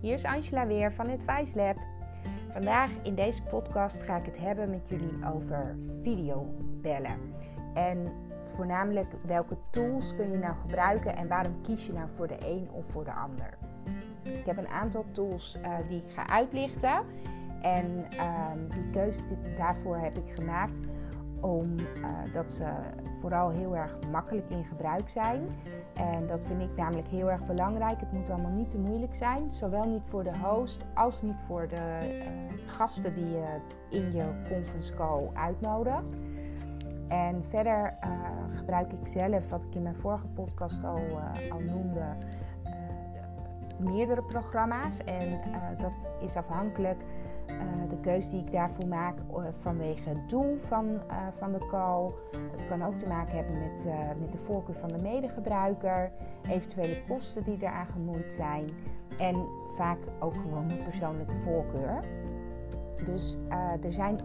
Hier is Angela weer van Advice Lab. Vandaag in deze podcast ga ik het hebben met jullie over videobellen. En voornamelijk welke tools kun je nou gebruiken en waarom kies je nou voor de een of voor de ander. Ik heb een aantal tools uh, die ik ga uitlichten. En uh, die keuze daarvoor heb ik gemaakt omdat uh, ze vooral heel erg makkelijk in gebruik zijn. En dat vind ik namelijk heel erg belangrijk. Het moet allemaal niet te moeilijk zijn. Zowel niet voor de host als niet voor de uh, gasten die je in je conference call uitnodigt. En verder uh, gebruik ik zelf, wat ik in mijn vorige podcast al, al noemde, meerdere programma's. En dat is afhankelijk de keuze die ik daarvoor maak uh, vanwege het doel van, uh, van de call. Het kan ook te maken hebben met, met de voorkeur van de medegebruiker, eventuele kosten die eraan gemoeid zijn en vaak ook gewoon een persoonlijke voorkeur. Dus er zijn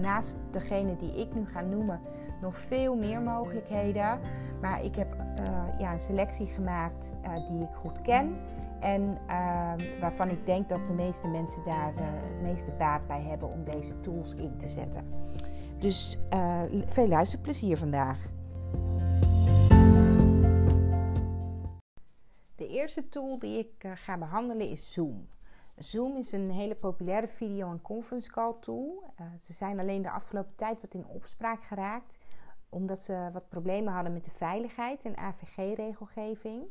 naast degene die ik nu ga noemen nog veel meer mogelijkheden. Maar ik heb ja, een selectie gemaakt die ik goed ken en uh, waarvan ik denk dat de meeste mensen daar uh, het meeste baat bij hebben om deze tools in te zetten. Dus veel luisterplezier vandaag. De eerste tool die ik eh, ga behandelen is Zoom. Zoom is een hele populaire video- en conference call tool. ze zijn alleen de afgelopen tijd wat in opspraak geraakt, omdat ze wat problemen hadden met de veiligheid en AVG-regelgeving.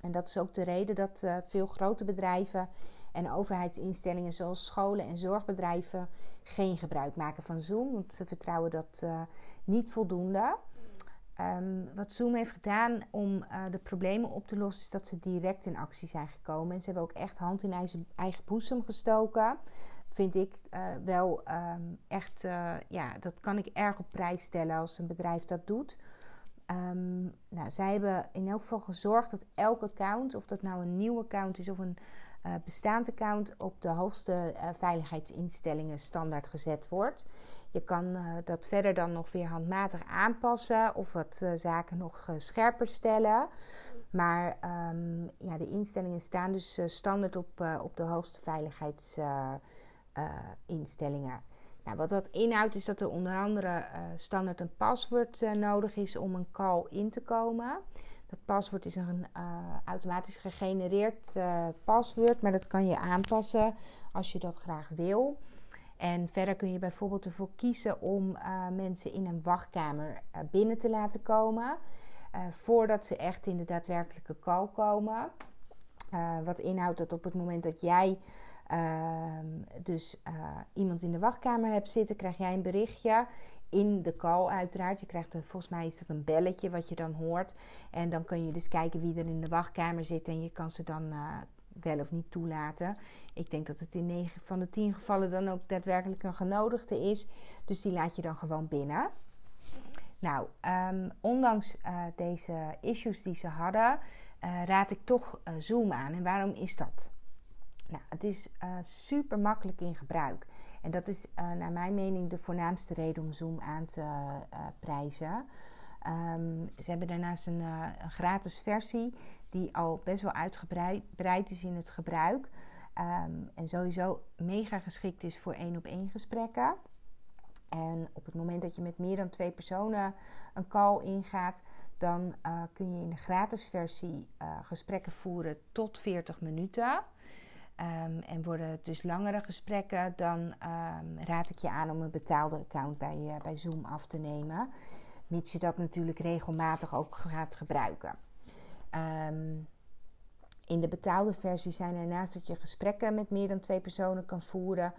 En dat is ook de reden dat uh, veel grote bedrijven en overheidsinstellingen zoals scholen en zorgbedrijven geen gebruik maken van Zoom, want ze vertrouwen dat uh, niet voldoende. Um, wat Zoom heeft gedaan om uh, de problemen op te lossen, is dat ze direct in actie zijn gekomen. En ze hebben ook echt hand in eigen, boezem gestoken. Vind ik wel um, echt, ja, dat kan ik erg op prijs stellen als een bedrijf dat doet. Um, nou, zij hebben in elk geval gezorgd dat elk account, of dat nou een nieuw account is of een bestaand account, op de hoogste veiligheidsinstellingen standaard gezet wordt. Je kan uh, dat verder dan nog weer handmatig aanpassen of wat zaken nog scherper stellen. Maar um, ja, de instellingen staan dus standaard op, op de hoogste veiligheidsinstellingen. Nou, wat dat inhoudt is dat er onder andere standaard een paswoord nodig is om een call in te komen. Dat paswoord is een automatisch gegenereerd paswoord, maar dat kan je aanpassen als je dat graag wil. En verder kun je bijvoorbeeld ervoor kiezen om mensen in een wachtkamer binnen te laten komen. voordat ze echt in de daadwerkelijke call komen. wat inhoudt dat op het moment dat jij uh, dus iemand in de wachtkamer hebt zitten, krijg jij een berichtje in de call uiteraard. Je krijgt er, volgens mij is dat een belletje wat je dan hoort. En dan kun je dus kijken wie er in de wachtkamer zit en je kan ze dan wel of niet toelaten. Ik denk dat het in 9 van de 10 gevallen dan ook daadwerkelijk een genodigde is. Dus die laat je dan gewoon binnen. Nou, um, ondanks uh, deze issues die ze hadden, uh, raad ik toch uh, Zoom aan. En waarom is dat? Nou, het is super makkelijk in gebruik. En dat is naar mijn mening de voornaamste reden om Zoom aan te prijzen. Um, ze hebben daarnaast een, een, gratis versie die al best wel uitgebreid is in het gebruik. Um, en sowieso mega geschikt is voor één op één gesprekken. En op het moment dat je met meer dan twee personen een call ingaat, dan kun je in de gratis versie gesprekken voeren tot 40 minuten. Um, en worden het dus langere gesprekken, dan um, raad ik je aan om een betaalde account bij, uh, bij Zoom af te nemen. Mits je dat natuurlijk regelmatig ook gaat gebruiken. Um, in de betaalde versie zijn er naast dat je gesprekken met meer dan twee personen kan voeren,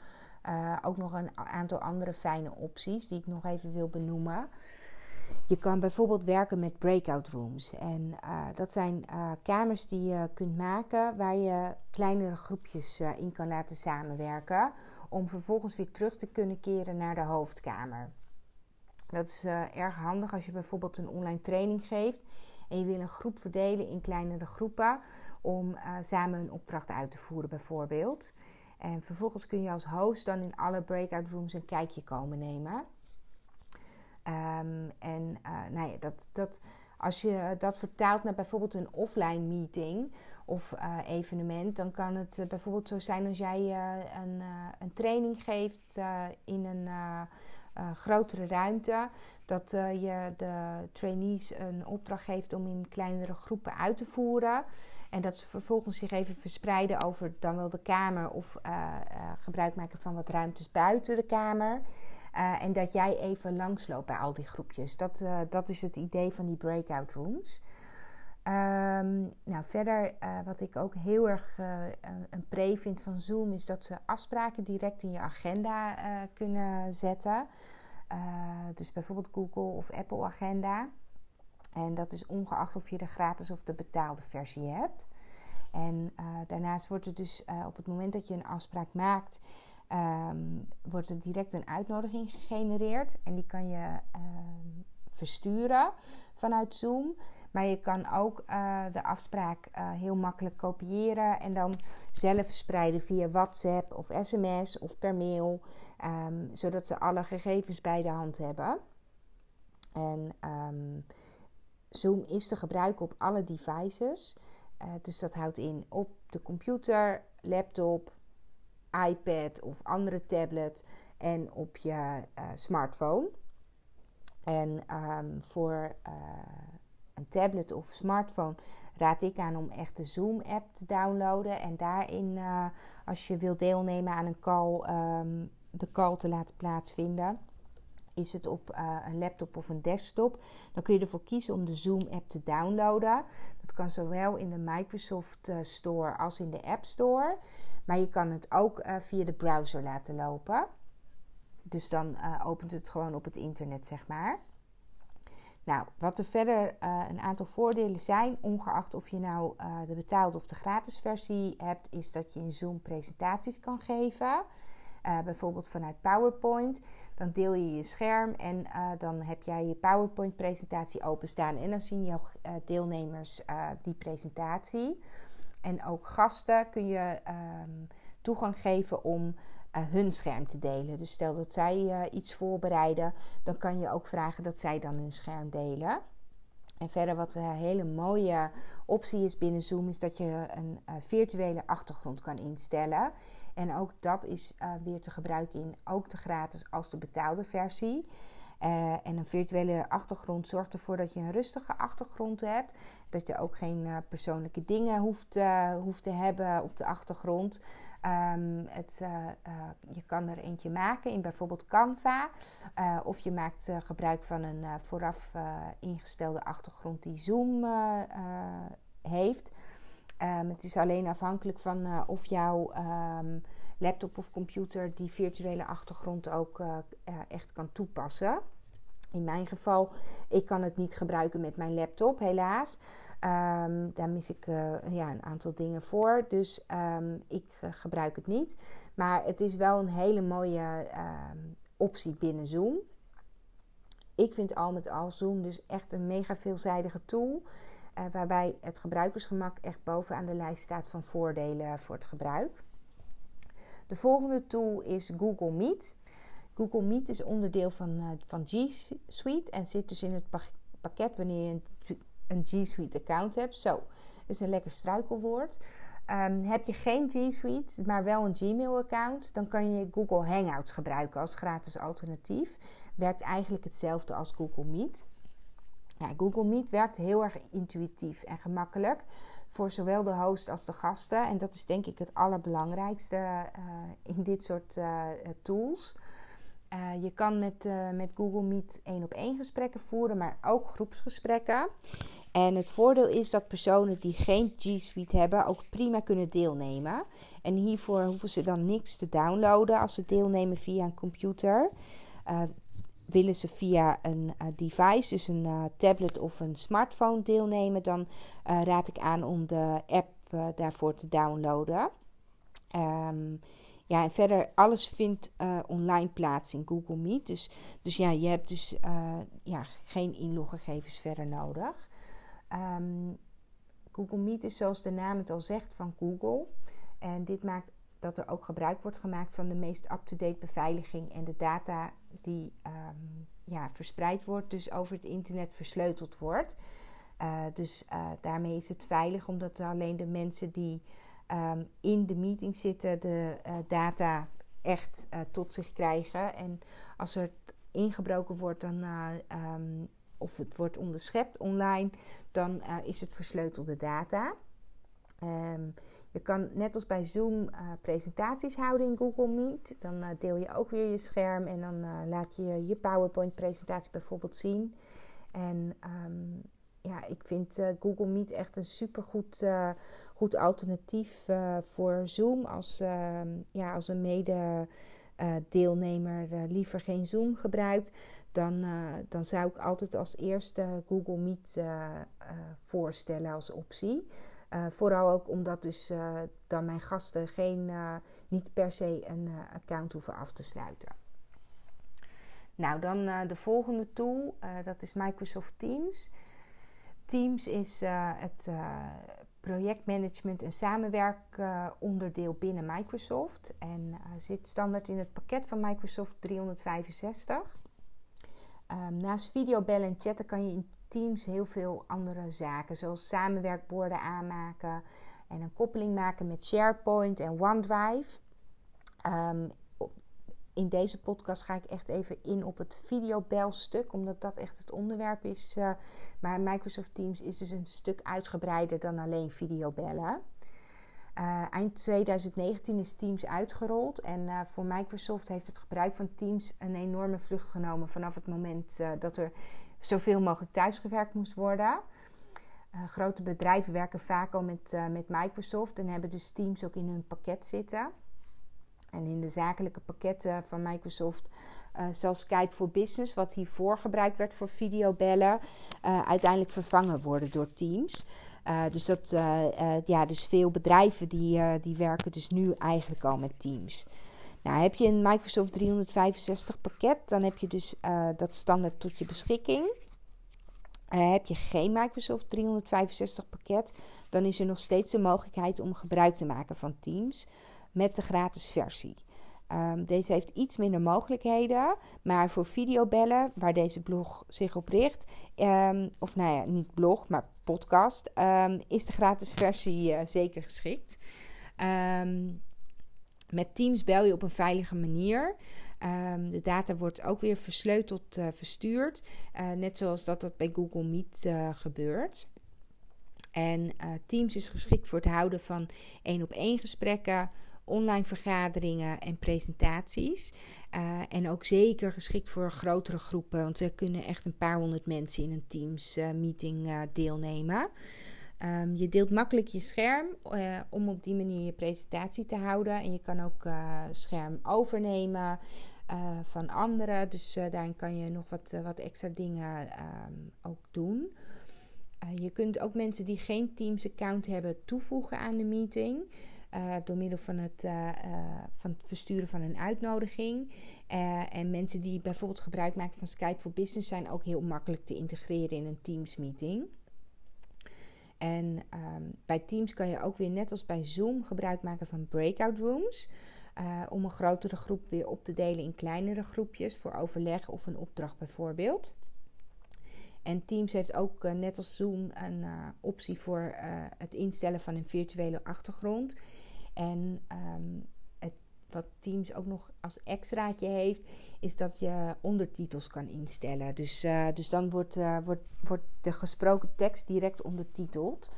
uh, ook nog een aantal andere fijne opties die ik nog even wil benoemen. Je kan bijvoorbeeld werken met breakout rooms. En uh, dat zijn uh, kamers die je kunt maken waar je kleinere groepjes in kan laten samenwerken. Om vervolgens weer terug te kunnen keren naar de hoofdkamer. Dat is erg handig als je bijvoorbeeld een online training geeft en je wil een groep verdelen in kleinere groepen om samen een opdracht uit te voeren, bijvoorbeeld. En vervolgens kun je als host dan in alle breakout rooms een kijkje komen nemen. Um, en uh, nou ja, dat, dat, Als je dat vertaalt naar bijvoorbeeld een offline meeting of uh, evenement, dan kan het bijvoorbeeld zo zijn als jij een, een, training geeft in een grotere ruimte, dat je de trainees een opdracht geeft om in kleinere groepen uit te voeren. En dat ze vervolgens zich even verspreiden over dan wel de kamer of gebruik maken van wat ruimtes buiten de kamer. en dat jij even langsloopt bij al die groepjes. Dat, dat is het idee van die breakout rooms. Um, nou, verder, uh, wat ik ook heel erg uh, een pre vind van Zoom, is dat ze afspraken direct in je agenda uh, kunnen zetten. dus bijvoorbeeld Google of Apple Agenda. En dat is ongeacht of je de gratis of de betaalde versie hebt. En daarnaast wordt er dus op het moment dat je een afspraak maakt, um, wordt er direct een uitnodiging gegenereerd. En die kan je um, versturen vanuit Zoom. Maar je kan ook uh, de afspraak uh, heel makkelijk kopiëren en dan zelf verspreiden via WhatsApp of sms of per mail, um, zodat ze alle gegevens bij de hand hebben. En um, Zoom is te gebruiken op alle devices. Uh, dus dat houdt in op de computer, laptop, iPad of andere tablet en op je smartphone. En um, voor een tablet of smartphone raad ik aan om echt de Zoom-app te downloaden. En daarin, uh, als je wilt deelnemen aan een call, um, de call te laten plaatsvinden. Is het op uh, een laptop of een desktop? Dan kun je ervoor kiezen om de Zoom-app te downloaden. Dat kan zowel in de Microsoft uh, Store als in de App Store. Maar je kan het ook via de browser laten lopen. Dus dan opent het gewoon op het internet, zeg maar. Nou, wat er verder uh, een aantal voordelen zijn, ongeacht of je nou uh, de betaalde of de gratis versie hebt, is dat je in Zoom presentaties kan geven. Uh, bijvoorbeeld vanuit PowerPoint. Dan deel je je scherm en dan heb jij je PowerPoint-presentatie openstaan. En dan zien jouw deelnemers die presentatie. En ook gasten kun je um, toegang geven om hun scherm te delen. Dus stel dat zij uh, iets voorbereiden, dan kan je ook vragen dat zij dan hun scherm delen. En verder wat een hele mooie optie is binnen Zoom is dat je een virtuele achtergrond kan instellen. En ook dat is weer te gebruiken in ook de gratis als de betaalde versie. en een virtuele achtergrond zorgt ervoor dat je een rustige achtergrond hebt. Dat je ook geen persoonlijke dingen hoeft, hoeft te hebben op de achtergrond. Um, het, uh, uh, je kan er eentje maken in bijvoorbeeld Canva. Uh, of je maakt gebruik van een vooraf ingestelde achtergrond die Zoom heeft. Um, het is alleen afhankelijk van of jouw um, laptop of computer die virtuele achtergrond ook echt kan toepassen. In mijn geval, ik kan het niet gebruiken met mijn laptop, helaas. Um, daar mis ik uh, ja, een aantal dingen voor. Dus um, ik uh, gebruik het niet. Maar het is wel een hele mooie um, optie binnen Zoom. Ik vind al met al Zoom dus echt een mega veelzijdige tool. Uh, waarbij het gebruikersgemak echt bovenaan de lijst staat van voordelen voor het gebruik. De volgende tool is Google Meet. Google Meet is onderdeel van, van G Suite en zit dus in het pakket wanneer je een een G Suite account hebt. Zo, is een lekker struikelwoord. Um, heb je geen G Suite, maar wel een Gmail account, dan kan je Google Hangouts gebruiken als gratis alternatief. Werkt eigenlijk hetzelfde als Google Meet. Ja, Google Meet werkt heel erg intuïtief en gemakkelijk voor zowel de host als de gasten. En dat is denk ik het allerbelangrijkste uh, in dit soort uh, tools. Uh, je kan met, met Google Meet één op één gesprekken voeren, maar ook groepsgesprekken. En het voordeel is dat personen die geen G Suite hebben ook prima kunnen deelnemen. En hiervoor hoeven ze dan niks te downloaden als ze deelnemen via een computer. Uh, willen ze via een device, dus een tablet of een smartphone deelnemen, dan raad ik aan om de app daarvoor te downloaden. Um, ja, en verder, alles vindt uh, online plaats in Google Meet. Dus, dus ja, je hebt dus uh, ja, geen inloggegevens verder nodig. Um, Google Meet is zoals de naam het al zegt van Google. En dit maakt dat er ook gebruik wordt gemaakt van de meest up-to-date beveiliging en de data die um, ja, verspreid wordt, dus over het internet versleuteld wordt. dus daarmee is het veilig, omdat alleen de mensen die ehm, in de meeting zitten de data echt tot zich krijgen. En als er ingebroken wordt, dan, um, of het wordt onderschept online, dan is het versleutelde data. Um, je kan net als bij Zoom uh, presentaties houden in Google Meet. Dan uh, deel je ook weer je scherm en dan laat je je PowerPoint-presentatie bijvoorbeeld zien. En um, ja, ik vind Google Meet echt een supergoed goed alternatief voor Zoom. Als, ehm, ja, als een mede-deelnemer liever geen Zoom gebruikt, dan, dan zou ik altijd als eerste Google Meet voorstellen als optie. Uh, vooral ook omdat dus uh, dan mijn gasten geen, uh, niet per se een account hoeven af te sluiten. Nou, dan de volgende tool, dat is Microsoft Teams. Teams is het projectmanagement en samenwerkonderdeel binnen Microsoft en zit standaard in het pakket van Microsoft 365. Um, naast videobellen en chatten kan je in Teams heel veel andere zaken, zoals samenwerkborden aanmaken en een koppeling maken met SharePoint en OneDrive. Um, in deze podcast ga ik echt even in op het videobelstuk, omdat dat echt het onderwerp is. Uh, maar Microsoft Teams is dus een stuk uitgebreider dan alleen videobellen. Uh, eind 2019 is Teams uitgerold en uh, voor Microsoft heeft het gebruik van Teams een enorme vlucht genomen vanaf het moment uh, dat er zoveel mogelijk thuisgewerkt moest worden. Grote bedrijven werken vaak al met, met Microsoft en hebben dus Teams ook in hun pakket zitten. En in de zakelijke pakketten van Microsoft zal Skype for Business, wat hiervoor gebruikt werd voor videobellen, uiteindelijk vervangen worden door Teams. Dus, dat, ja, dus veel bedrijven die, die werken dus nu eigenlijk al met Teams. Nou, heb je een Microsoft 365 pakket, dan heb je dus uh, dat standaard tot je beschikking. Uh, heb je geen Microsoft 365 pakket, dan is er nog steeds de mogelijkheid om gebruik te maken van Teams met de gratis versie. Um, deze heeft iets minder mogelijkheden, maar voor videobellen, waar deze blog zich op richt, um, of nou ja, niet blog, maar podcast, um, is de gratis versie uh, zeker geschikt. Met Teams bel je op een veilige manier. De data wordt ook weer versleuteld uh, verstuurd. Uh, net zoals dat dat bij Google Meet gebeurt. En Teams is geschikt voor het houden van één op één gesprekken, online vergaderingen en presentaties. en ook zeker geschikt voor grotere groepen, want er kunnen echt een paar honderd mensen in een Teams meeting deelnemen. Um, je deelt makkelijk je scherm om op die manier je presentatie te houden. En je kan ook scherm overnemen van anderen. Dus daarin kan je nog wat, wat extra dingen um, ook doen. je kunt ook mensen die geen Teams-account hebben toevoegen aan de meeting. Door middel van het, van het versturen van een uitnodiging. en mensen die bijvoorbeeld gebruik maken van Skype for Business zijn ook heel makkelijk te integreren in een Teams-meeting. En um, bij Teams kan je ook weer net als bij Zoom gebruik maken van breakout rooms. Om een grotere groep weer op te delen in kleinere groepjes voor overleg of een opdracht bijvoorbeeld. En Teams heeft ook net als Zoom een optie voor het instellen van een virtuele achtergrond. En um, wat Teams ook nog als extraatje heeft, is dat je ondertitels kan instellen. Dus, uh, dus dan wordt, uh, wordt, wordt de gesproken tekst direct ondertiteld.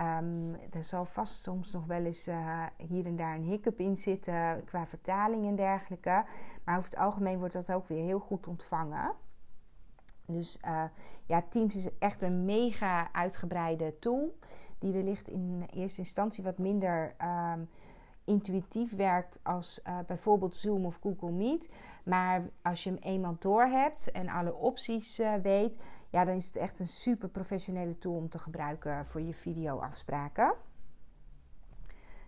Um, er zal vast soms nog wel eens uh, hier en daar een hiccup in zitten qua vertaling en dergelijke. Maar over het algemeen wordt dat ook weer heel goed ontvangen. Dus ja, Teams is echt een mega uitgebreide tool. Die wellicht in eerste instantie wat minder um, intuïtief werkt als uh, bijvoorbeeld Zoom of Google Meet. Maar als je hem eenmaal door hebt en alle opties uh, weet, ja, dan is het echt een super professionele tool om te gebruiken voor je videoafspraken.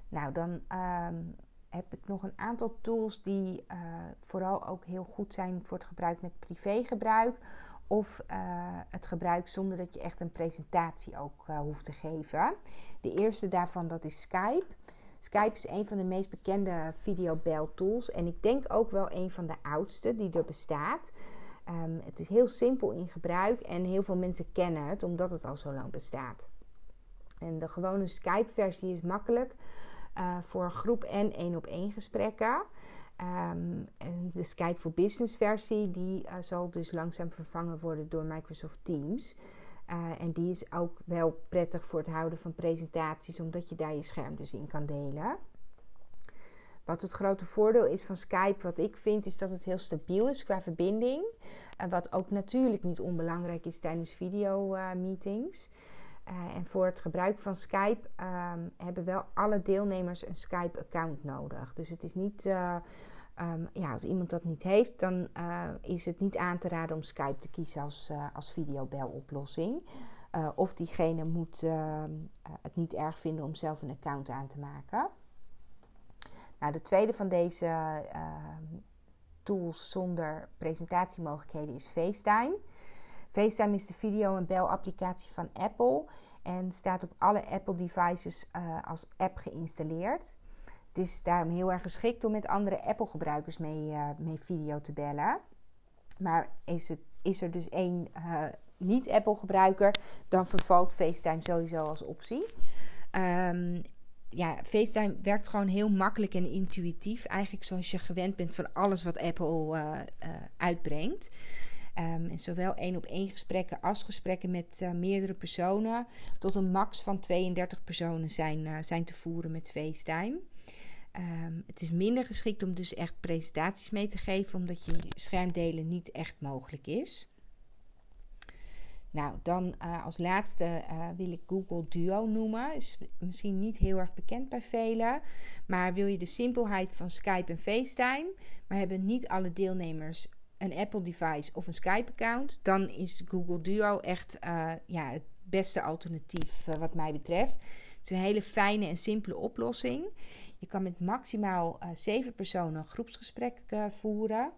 Nou, dan um, heb ik nog een aantal tools die uh, vooral ook heel goed zijn voor het gebruik met privégebruik. Of het gebruik zonder dat je echt een presentatie ook hoeft te geven. De eerste daarvan dat is Skype. Skype is een van de meest bekende videobel tools. En ik denk ook wel een van de oudste die er bestaat. Ehm, het is heel simpel in gebruik en heel veel mensen kennen het omdat het al zo lang bestaat. En de gewone Skype-versie is makkelijk uh, voor groep en één op één gesprekken. Um, en de Skype for Business versie die uh, zal dus langzaam vervangen worden door Microsoft Teams. Uh, en die is ook wel prettig voor het houden van presentaties, omdat je daar je scherm dus in kan delen. Wat het grote voordeel is van Skype, wat ik vind, is dat het heel stabiel is qua verbinding. En wat ook natuurlijk niet onbelangrijk is tijdens video-meetings. Uh, en voor het gebruik van Skype um, hebben wel alle deelnemers een Skype-account nodig. Dus het is niet, uh, um, ja, als iemand dat niet heeft, dan uh, is het niet aan te raden om Skype te kiezen als, als videobeloplossing. of diegene moet ehm, het niet erg vinden om zelf een account aan te maken. Nou, de tweede van deze tools zonder presentatiemogelijkheden is FaceTime. FaceTime is de video- en belapplicatie van Apple en staat op alle Apple devices uh, als app geïnstalleerd. Het is daarom heel erg geschikt om met andere Apple-gebruikers mee, uh, mee video te bellen. Maar is, het, is er dus één uh, niet-Apple-gebruiker, dan vervalt FaceTime sowieso als optie. Um, ja, FaceTime werkt gewoon heel makkelijk en intuïtief. Eigenlijk zoals je gewend bent van alles wat Apple uitbrengt. Um, en zowel één op één gesprekken als gesprekken met uh, meerdere personen tot een max van 32 personen zijn, uh, zijn te voeren met FaceTime. Um, het is minder geschikt om dus echt presentaties mee te geven, omdat je schermdelen niet echt mogelijk is. Nou, dan uh, als laatste wil ik Google Duo noemen. Is misschien niet heel erg bekend bij velen. Maar wil je de simpelheid van Skype en FaceTime, maar hebben niet alle deelnemers een Apple device of een Skype account, dan is Google Duo echt uh, ja, het beste alternatief uh, wat mij betreft. Het is een hele fijne en simpele oplossing. Je kan met maximaal uh, zeven personen een groepsgesprek voeren.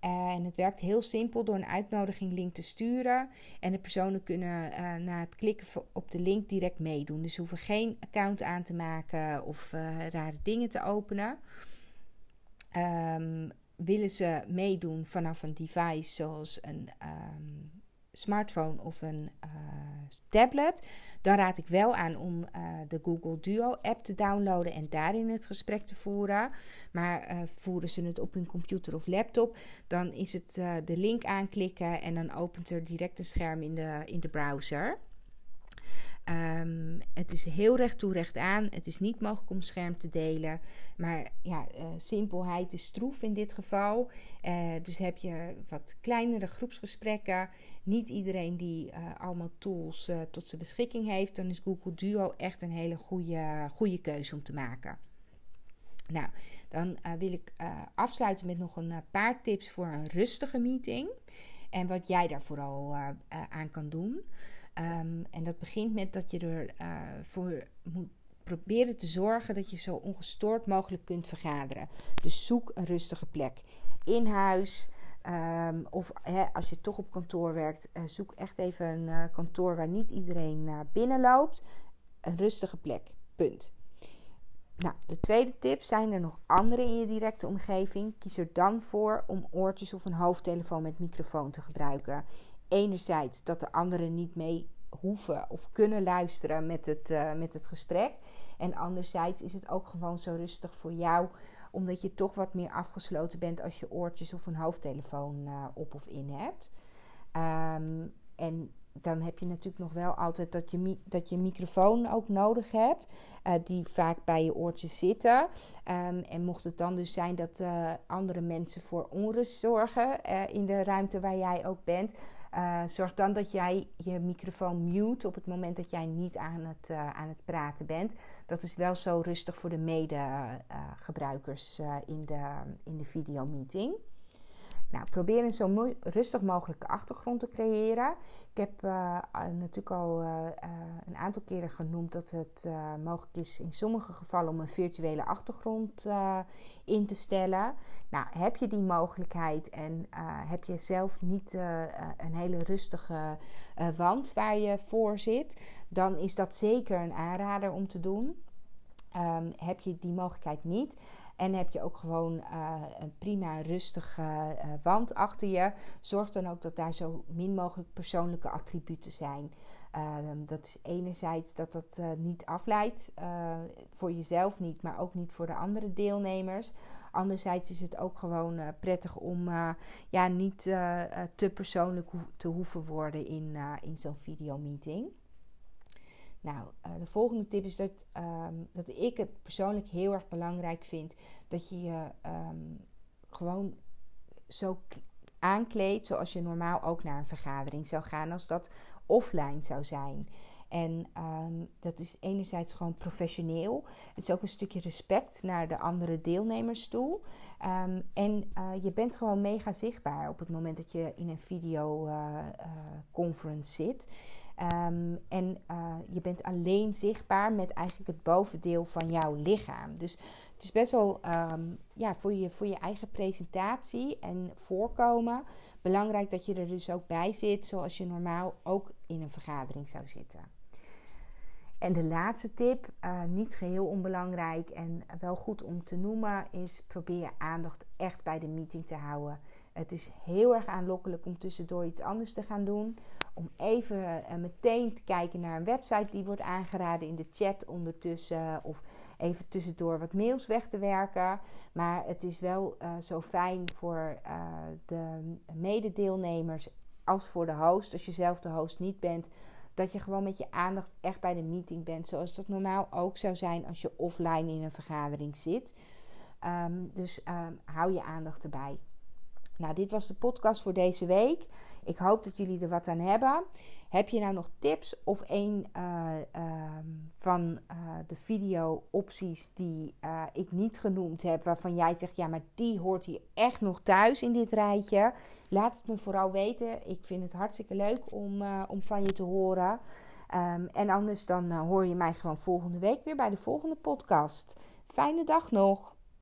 en het werkt heel simpel door een uitnodiging link te sturen. En de personen kunnen na het klikken op de link direct meedoen. Dus ze hoeven geen account aan te maken of rare dingen te openen. Um, willen ze meedoen vanaf een device zoals een um, smartphone of een uh, tablet, dan raad ik wel aan om uh, de Google Duo app te downloaden en daarin het gesprek te voeren. Maar uh, voeren ze het op hun computer of laptop, dan is het de link aanklikken en dan opent er direct een scherm in de, in de browser. Um, het is heel recht toe recht aan. Het is niet mogelijk om scherm te delen. Maar ja, uh, simpelheid is stroef in dit geval. Uh, dus heb je wat kleinere groepsgesprekken. Niet iedereen die uh, allemaal tools tot zijn beschikking heeft. Dan is Google Duo echt een hele goede, goede keuze om te maken. Nou, dan wil ik afsluiten met nog een paar tips voor een rustige meeting. En wat jij daar vooral aan kan doen. Um, en dat begint met dat je ervoor uh, moet proberen te zorgen dat je zo ongestoord mogelijk kunt vergaderen. Dus zoek een rustige plek. In huis. Um, of als je toch op kantoor werkt, uh, zoek echt even een uh, kantoor waar niet iedereen uh, binnenloopt. Een rustige plek. Punt. Nou, de tweede tip: zijn er nog anderen in je directe omgeving? Kies er dan voor om oortjes of een hoofdtelefoon met microfoon te gebruiken enerzijds dat de anderen niet mee hoeven of kunnen luisteren met het, uh, met het gesprek. En anderzijds is het ook gewoon zo rustig voor jou, omdat je toch wat meer afgesloten bent als je oortjes of een hoofdtelefoon uh, op of in hebt. Um, en dan heb je natuurlijk nog wel altijd dat je, dat je microfoon ook nodig hebt, uh, die vaak bij je oortjes zitten. Um, en mocht het dan dus zijn dat andere mensen voor onrust zorgen in de ruimte waar jij ook bent, zorg dan dat jij je microfoon mute op het moment dat jij niet aan het, aan het praten bent. Dat is wel zo rustig voor de medegebruikers in, de, in de videomeeting. Nou, probeer een zo rustig mogelijke achtergrond te creëren. Ik heb uh, natuurlijk al uh, een aantal keren genoemd dat het mogelijk is in sommige gevallen om een virtuele achtergrond in te stellen. Nou, heb je die mogelijkheid en heb je zelf niet een hele rustige wand waar je voor zit, dan is dat zeker een aanrader om te doen. Um, heb je die mogelijkheid niet, En heb je ook gewoon een prima rustige wand achter je. Zorg dan ook dat daar zo min mogelijk persoonlijke attributen zijn. Ehm, dat is enerzijds dat dat niet afleidt, voor jezelf niet, maar ook niet voor de andere deelnemers. Anderzijds is het ook gewoon prettig om ja, niet te persoonlijk te hoeven worden in, in zo'n videomeeting. Nou, de volgende tip is dat, um, dat ik het persoonlijk heel erg belangrijk vind dat je je um, gewoon zo aankleedt zoals je normaal ook naar een vergadering zou gaan als dat offline zou zijn. En um, dat is enerzijds gewoon professioneel. Het is ook een stukje respect naar de andere deelnemers toe. En uh, je bent gewoon mega zichtbaar op het moment dat je in een videoconference uh, zit. Um, en uh, je bent alleen zichtbaar met eigenlijk het bovendeel van jouw lichaam. Dus het is best wel um, ja, voor, je, voor je eigen presentatie en voorkomen belangrijk dat je er dus ook bij zit, zoals je normaal ook in een vergadering zou zitten. En de laatste tip, uh, niet geheel onbelangrijk en wel goed om te noemen, is probeer je aandacht echt bij de meeting te houden. Het is heel erg aanlokkelijk om tussendoor iets anders te gaan doen. Om even uh, meteen te kijken naar een website die wordt aangeraden in de chat ondertussen. Of even tussendoor wat mails weg te werken. Maar het is wel uh, zo fijn voor de mededeelnemers als voor de host. Als je zelf de host niet bent dat je gewoon met je aandacht echt bij de meeting bent. Zoals dat normaal ook zou zijn als je offline in een vergadering zit. Um, dus um, hou je aandacht erbij. Nou, dit was de podcast voor deze week. Ik hoop dat jullie er wat aan hebben. Heb je nou nog tips of een uh, uh, van uh, de video-opties die eh, ik niet genoemd heb, waarvan jij zegt: ja, maar die hoort hier echt nog thuis in dit rijtje? Laat het me vooral weten. Ik vind het hartstikke leuk om, om van je te horen. Um, en anders dan hoor je mij gewoon volgende week weer bij de volgende podcast. Fijne dag nog.